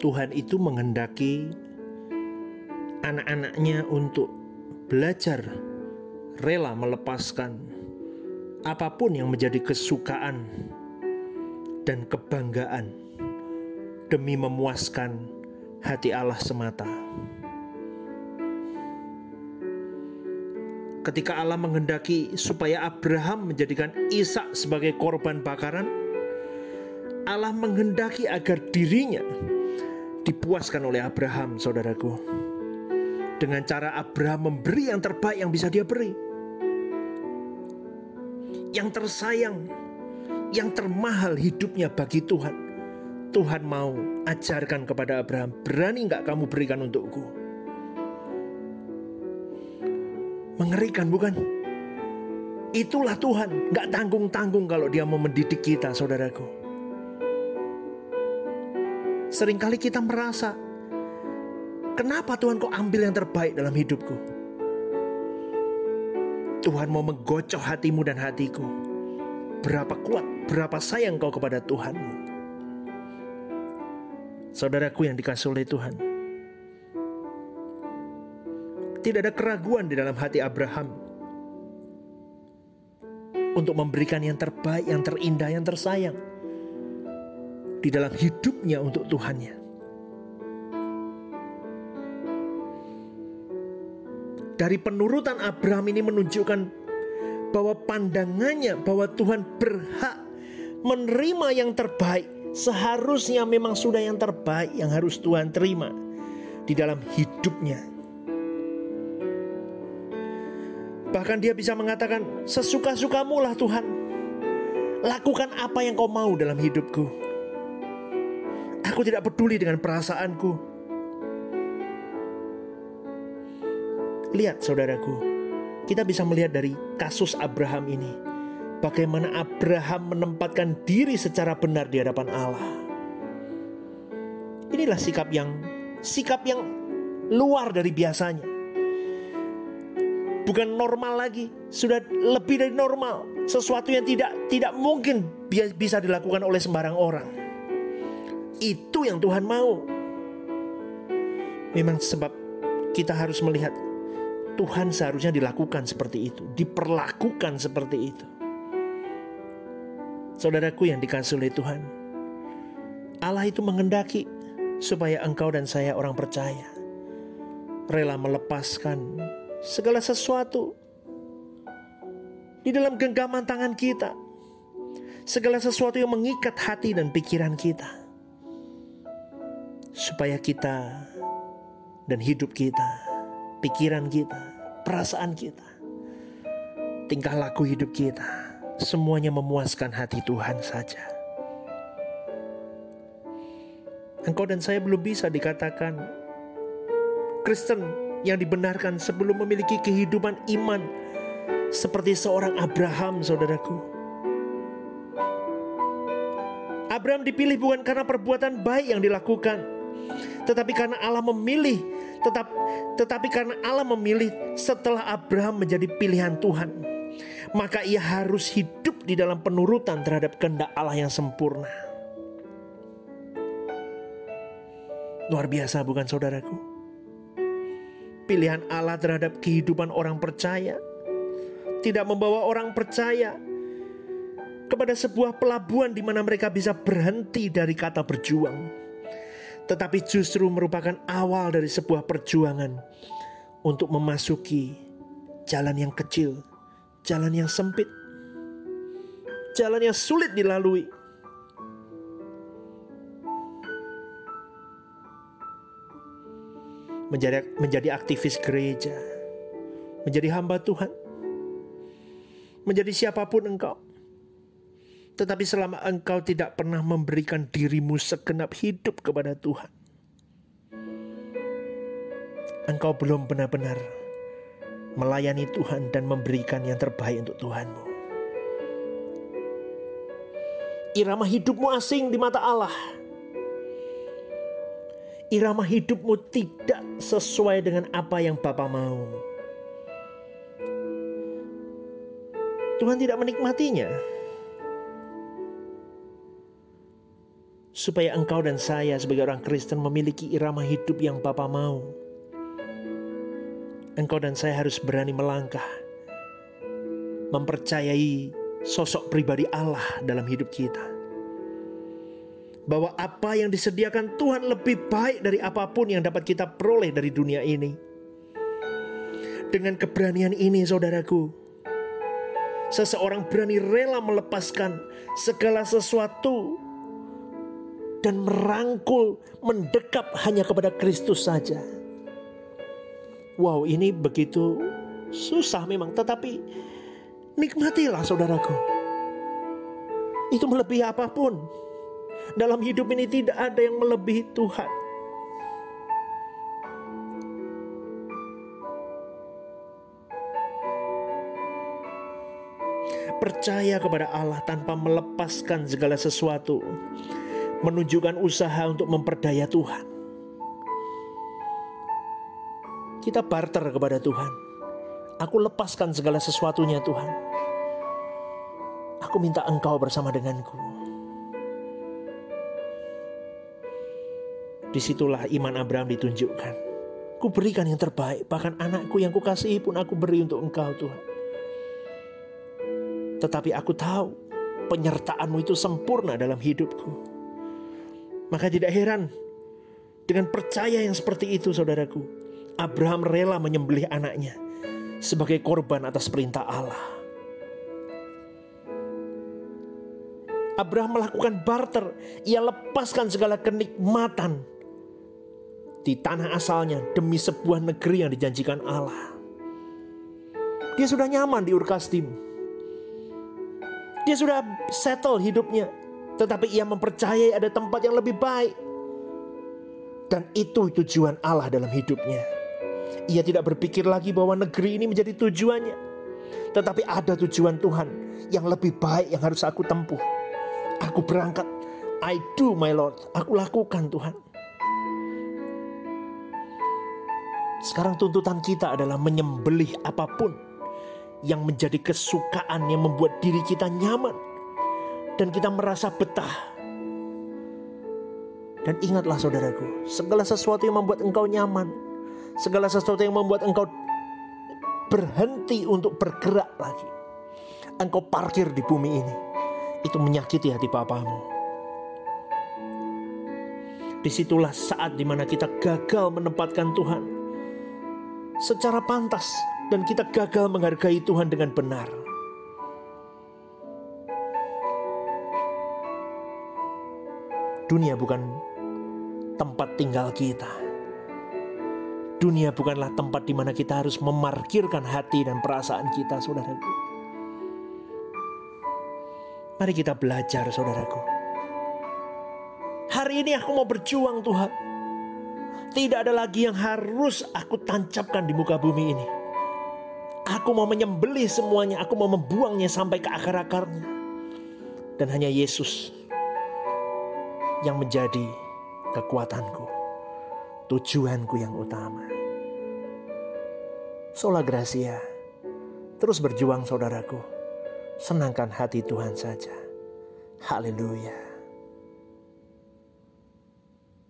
Tuhan itu menghendaki anak-anaknya untuk belajar rela melepaskan apa pun yang menjadi kesukaan dan kebanggaan demi memuaskan hati Allah semata. Ketika Allah menghendaki supaya Abraham menjadikan Ishak sebagai korban bakaran, Allah menghendaki agar dirinya dipuaskan oleh Abraham, saudaraku. Dengan cara Abraham memberi yang terbaik yang bisa dia beri. Yang tersayang, yang termahal hidupnya bagi Tuhan. Tuhan mau ajarkan kepada Abraham, berani nggak kamu berikan untukku? Mengerikan bukan? Itulah Tuhan, nggak tanggung-tanggung kalau dia mau mendidik kita, saudaraku. Seringkali kita merasa, kenapa Tuhan kok ambil yang terbaik dalam hidupku? Tuhan mau menggocok hatimu dan hatiku. Berapa kuat, berapa sayang kau kepada Tuhanmu. Saudaraku yang dikasih oleh Tuhan. Tidak ada keraguan di dalam hati Abraham untuk memberikan yang terbaik, yang terindah, yang tersayang di dalam hidupnya untuk Tuhannya. Dari penurutan Abraham ini menunjukkan bahwa pandangannya bahwa Tuhan berhak menerima yang terbaik. Seharusnya memang sudah yang terbaik yang harus Tuhan terima di dalam hidupnya. Bahkan dia bisa mengatakan, sesuka-sukamu lah Tuhan. Lakukan apa yang kau mau dalam hidupku. Aku tidak peduli dengan perasaanku. Lihat saudaraku, kita bisa melihat dari kasus Abraham ini. Bagaimana Abraham menempatkan diri secara benar di hadapan Allah. Inilah sikap yang sikap yang luar dari biasanya. Bukan normal lagi, sudah lebih dari normal. Sesuatu yang tidak tidak mungkin bisa dilakukan oleh sembarang orang. Itu yang Tuhan mau. Memang sebab kita harus melihat Tuhan seharusnya dilakukan seperti itu, diperlakukan seperti itu. Saudaraku yang dikasih oleh Tuhan, Allah itu mengendaki supaya engkau dan saya orang percaya rela melepaskan segala sesuatu di dalam genggaman tangan kita, segala sesuatu yang mengikat hati dan pikiran kita supaya kita dan hidup kita, pikiran kita, perasaan kita, tingkah laku hidup kita, semuanya memuaskan hati Tuhan saja. Engkau dan saya belum bisa dikatakan Kristen yang dibenarkan sebelum memiliki kehidupan iman seperti seorang Abraham, saudaraku. Abraham dipilih bukan karena perbuatan baik yang dilakukan, tetapi karena Allah memilih, tetap tetapi karena Allah memilih setelah Abraham menjadi pilihan Tuhan, maka ia harus hidup di dalam penurutan terhadap kehendak Allah yang sempurna. Luar biasa bukan saudaraku? Pilihan Allah terhadap kehidupan orang percaya tidak membawa orang percaya kepada sebuah pelabuhan di mana mereka bisa berhenti dari kata berjuang tetapi justru merupakan awal dari sebuah perjuangan untuk memasuki jalan yang kecil, jalan yang sempit, jalan yang sulit dilalui. Menjadi, menjadi aktivis gereja, menjadi hamba Tuhan, menjadi siapa pun engkau tetapi selama engkau tidak pernah memberikan dirimu segenap hidup kepada Tuhan, engkau belum benar-benar melayani Tuhan dan memberikan yang terbaik untuk Tuhanmu. Irama hidupmu asing di mata Allah. Irama hidupmu tidak sesuai dengan apa yang Bapa mau. Tuhan tidak menikmatinya. Supaya engkau dan saya sebagai orang Kristen memiliki irama hidup yang Bapa mau. Engkau dan saya harus berani melangkah, mempercayai sosok pribadi Allah dalam hidup kita. Bahwa apa yang disediakan Tuhan lebih baik dari apa pun yang dapat kita peroleh dari dunia ini. Dengan keberanian ini, saudaraku, seseorang berani rela melepaskan segala sesuatu dan merangkul, mendekap hanya kepada Kristus saja. Wow, ini begitu susah memang, tetapi nikmatilah saudaraku. Itu melebihi apa pun. Dalam hidup ini tidak ada yang melebihi Tuhan. Percaya kepada Allah tanpa melepaskan segala sesuatu menunjukkan usaha untuk memperdaya Tuhan. Kita barter kepada Tuhan. Aku lepaskan segala sesuatunya Tuhan. Aku minta engkau bersama denganku. Di situlah iman Abraham ditunjukkan. Ku berikan yang terbaik, bahkan anakku yang kukasihi pun aku beri untuk engkau Tuhan. Tetapi aku tahu penyertaanmu itu sempurna dalam hidupku. Maka tidak heran dengan percaya yang seperti itu saudaraku. Abraham rela menyembelih anaknya sebagai korban atas perintah Allah. Abraham melakukan barter, ia lepaskan segala kenikmatan di tanah asalnya demi sebuah negeri yang dijanjikan Allah. Dia sudah nyaman di Urkastim. Dia sudah settle hidupnya tetapi ia mempercayai ada tempat yang lebih baik. Dan itu tujuan Allah dalam hidupnya. Ia tidak berpikir lagi bahwa negeri ini menjadi tujuannya. Tetapi ada tujuan Tuhan yang lebih baik yang harus aku tempuh. Aku berangkat. I do my Lord. Aku lakukan Tuhan. Sekarang tuntutan kita adalah menyembelih apa pun yang menjadi kesukaan yang membuat diri kita nyaman dan kita merasa betah. Dan ingatlah saudaraku, segala sesuatu yang membuat engkau nyaman, segala sesuatu yang membuat engkau berhenti untuk bergerak lagi, engkau parkir di bumi ini, itu menyakiti hati papamu. Di situlah saat di mana kita gagal menempatkan Tuhan secara pantas dan kita gagal menghargai Tuhan dengan benar. Dunia bukan tempat tinggal kita. Dunia bukanlah tempat di mana kita harus memarkirkan hati dan perasaan kita, saudaraku. Mari kita belajar, saudaraku. Hari ini aku mau berjuang, Tuhan. Tidak ada lagi yang harus aku tancapkan di muka bumi ini. Aku mau menyembelih semuanya, aku mau membuangnya sampai ke akar-akarnya. Dan hanya Yesus yang menjadi kekuatanku, tujuanku yang utama. Sola Gracia, terus berjuang saudaraku, senangkan hati Tuhan saja. Haleluya.